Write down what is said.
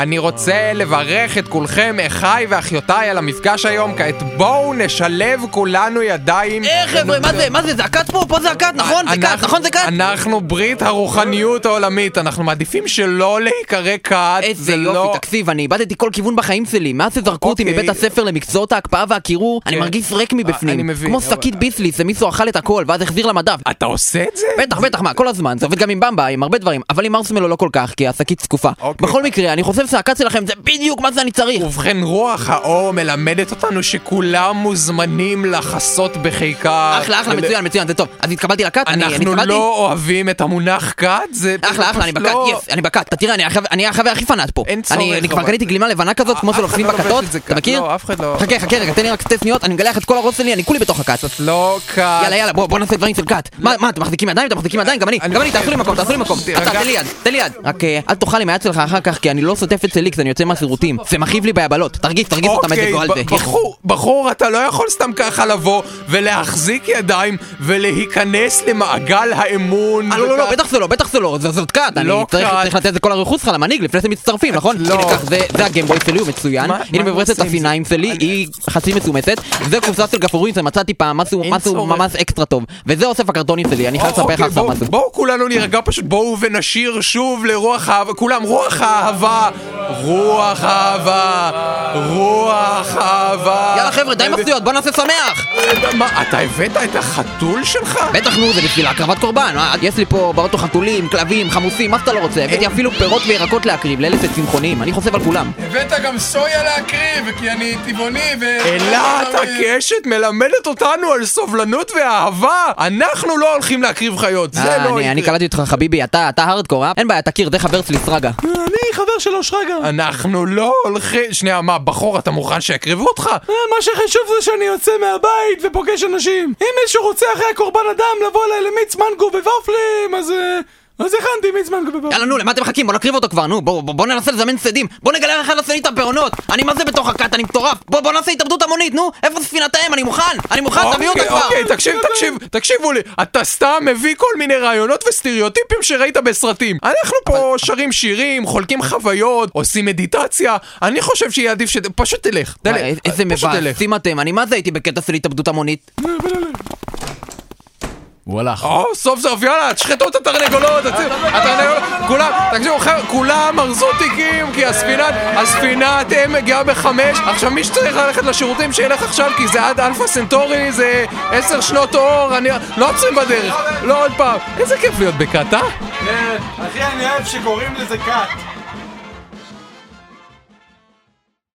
אני רוצה לברך את כולכם, אחיי ואחיותיי, על המפגש היום. כעת בואו נשלב כולנו ידיים. אה, חבר'ה, מה זה? מה זה? זה הכת פה? פה זה הכת, נכון? זה כת, נכון זה כת? אנחנו ברית הרוחניות העולמית, אנחנו מעדיפים שלא להיקרא כת. איזה זה לא... יופי, תקשיב, אני איבדתי כל כיוון בחיים שלי. מאז שזרקו אותי אוקיי. מבית הספר למקצועות ההקפאה והקירור, אני כן. מרגיש ריק מבפנים. כמו שקית ביסלי, שמישהו אכל את הכל, ואז החזיר למדף. אתה עושה את זה? בטח, בטח, מה, כל הזמן, זה עובד גם עם במבה, עם הרבה דברים, אבל עם מרסמלו לא כל כך, כי השקית זקופה. אוקיי. בכל מקרה, אני חושב שהכת שלכם זה בדיוק מה שאני צריך. ובכן, רוח האור מלמדת אותנו שכולם מוזמנים לחסות בחיקה. אחלה, אחלה, מצוין, מצוין, זה טוב. אז התקבלתי לכת, אני אני אנחנו התקבלתי? לא אוהבים את המונח כת, זה... אחלה, אחלה, אני בכת, לא- יס, אני בכת. אתה תראה, אני החבר- הכי פנאט פה. אין צורך, אני כבר קניתי גלימה לבנה כזאת, כמו אחד לא בכתות, אתה. מכיר? לא, אף אחד לא. חכה, חכה רגע, תן לי רק שתי שניות, אני מגלה לך את כל הראש שלי, אני כולי בתוך הכת. לא כת. יאללה, יאללה, בוא נעשה דברים של כת. מה, מה, אתם מחזיקים ידיים? אתם מחזיקים ידיים? גם אני, גם אני, תעשו לי מקום, תעשו לי מקום. אתה, תן לי יד, תן לי יד. רק אה, אל תאכל עם היד שלך אחר כך, כי אני לא שוטף אצל איקס, אני יוצא מהשירותים. זה מכאיב לי ביבלות. תרגיש, תרגיש אותם איזה זו על אוקיי, זה. בחור, בחור, אתה לא יכול סתם ככה לבוא ולהחזיק ידיים ולהיכנס למעגל האמון. אה, לא, לא, לא, בטח זה לא, בטח זה לא, זאת כת, אני צריך לתת את כל הרכוש שלך למנהיג לפני שהם מצטרפים, נכון? לא. זה- הגמבוי שלי, הוא מצוין, הנה זה? השיניים שלי, היא חצי מצומסת, זה קופסה של גפרורים שמצאתי פעם, משהו. ממש אקסטרה טוב, וזה אוסף הקרטונים שלי, אני חייב לספר לך אוקיי, עכשיו בואו- משהו. בואו כולנו נירגע פשוט, בואו ונשיר שוב לרוח האהבה, כולם, רוח האהבה, רוח אהבה, רוח אהבה. יאללה חבר'ה, די מפתיעות, בוא נעשה שמח! מה, אתה הבאת את החתול שלך? בטח נו, זה בשביל הקרבת קורבן, אה? יש לי פה באוטו חתולים, כלבים, חמוסים, מה שאתה לא רוצה, הבאתי אפילו פירות וירקות להקריב, לאלה שצמחוניים, אני חושב על כולם. הבאת גם סויה להקריב, כי אני טבעוני ו... אילת הקשת מלמדת אותנו על סובלנות ואהבה! אנחנו לא הולכים להקריב חיות, זה אה, לא אני- אני יקרה. קלטתי אותך חביבי, אתה אתה הארדקור, אה? אין בעיה, תכיר, זה חבר שלי סרגה. אני חבר שלו שרגא. אנחנו לא הולכים... שנייה, מה, בחור, אתה מוכן שיקריבו אותך? אה, מה שחשוב זה שאני יוצא מהבית ופוגש אנשים. אם מישהו רוצה אחרי הקורבן אדם לבוא אליי למיץ מנגו וופלים, אז... אה, אז הכנתי מנגו וופלים. יאללה נו, למה אתם מחכים? בוא נקריב אותו כבר, נו, בוא, בוא, בוא ננסה לזמן שדים, בוא נגלה איך לעשות לי את הפירעונות, אני מה זה בתוך הכת, אני מטורף, בוא, בוא נעשה התאבדות המונית, נו, איפה ספינתהם, אני מוכן, אני מוכן, תביאו אותה אוקיי, כבר! אוקיי, תקשיב, תקשיב, תקשיבו לי, אתה סתם מביא כל מיני רעיונות וסטריאוטיפים שראית בסרטים. אנחנו פה שרים שירים, חולקים חוויות, עושים מדיטציה, אני חושב שיהיה עדיף ש... פשוט תלך, איזה פשוט תלך. מבאסים אתם, אני מה זה הייתי בקטע של התאבדות המונית? הוא הלך. או, סוף סוף, יאללה, תשחטו את התרנגולות, התרנגולות, כולם, תקשיבו, כולם ארזו תיקים, כי הספינה, הספינת אם מגיעה בחמש, עכשיו מי שצריך ללכת לשירותים שילך עכשיו, כי זה עד אלפא סנטורי, זה עשר שנות אור, אני, לא עוצרים בדרך, לא עוד פעם, איזה כיף להיות בקאטה. אחי, אני אוהב שקוראים לזה כת.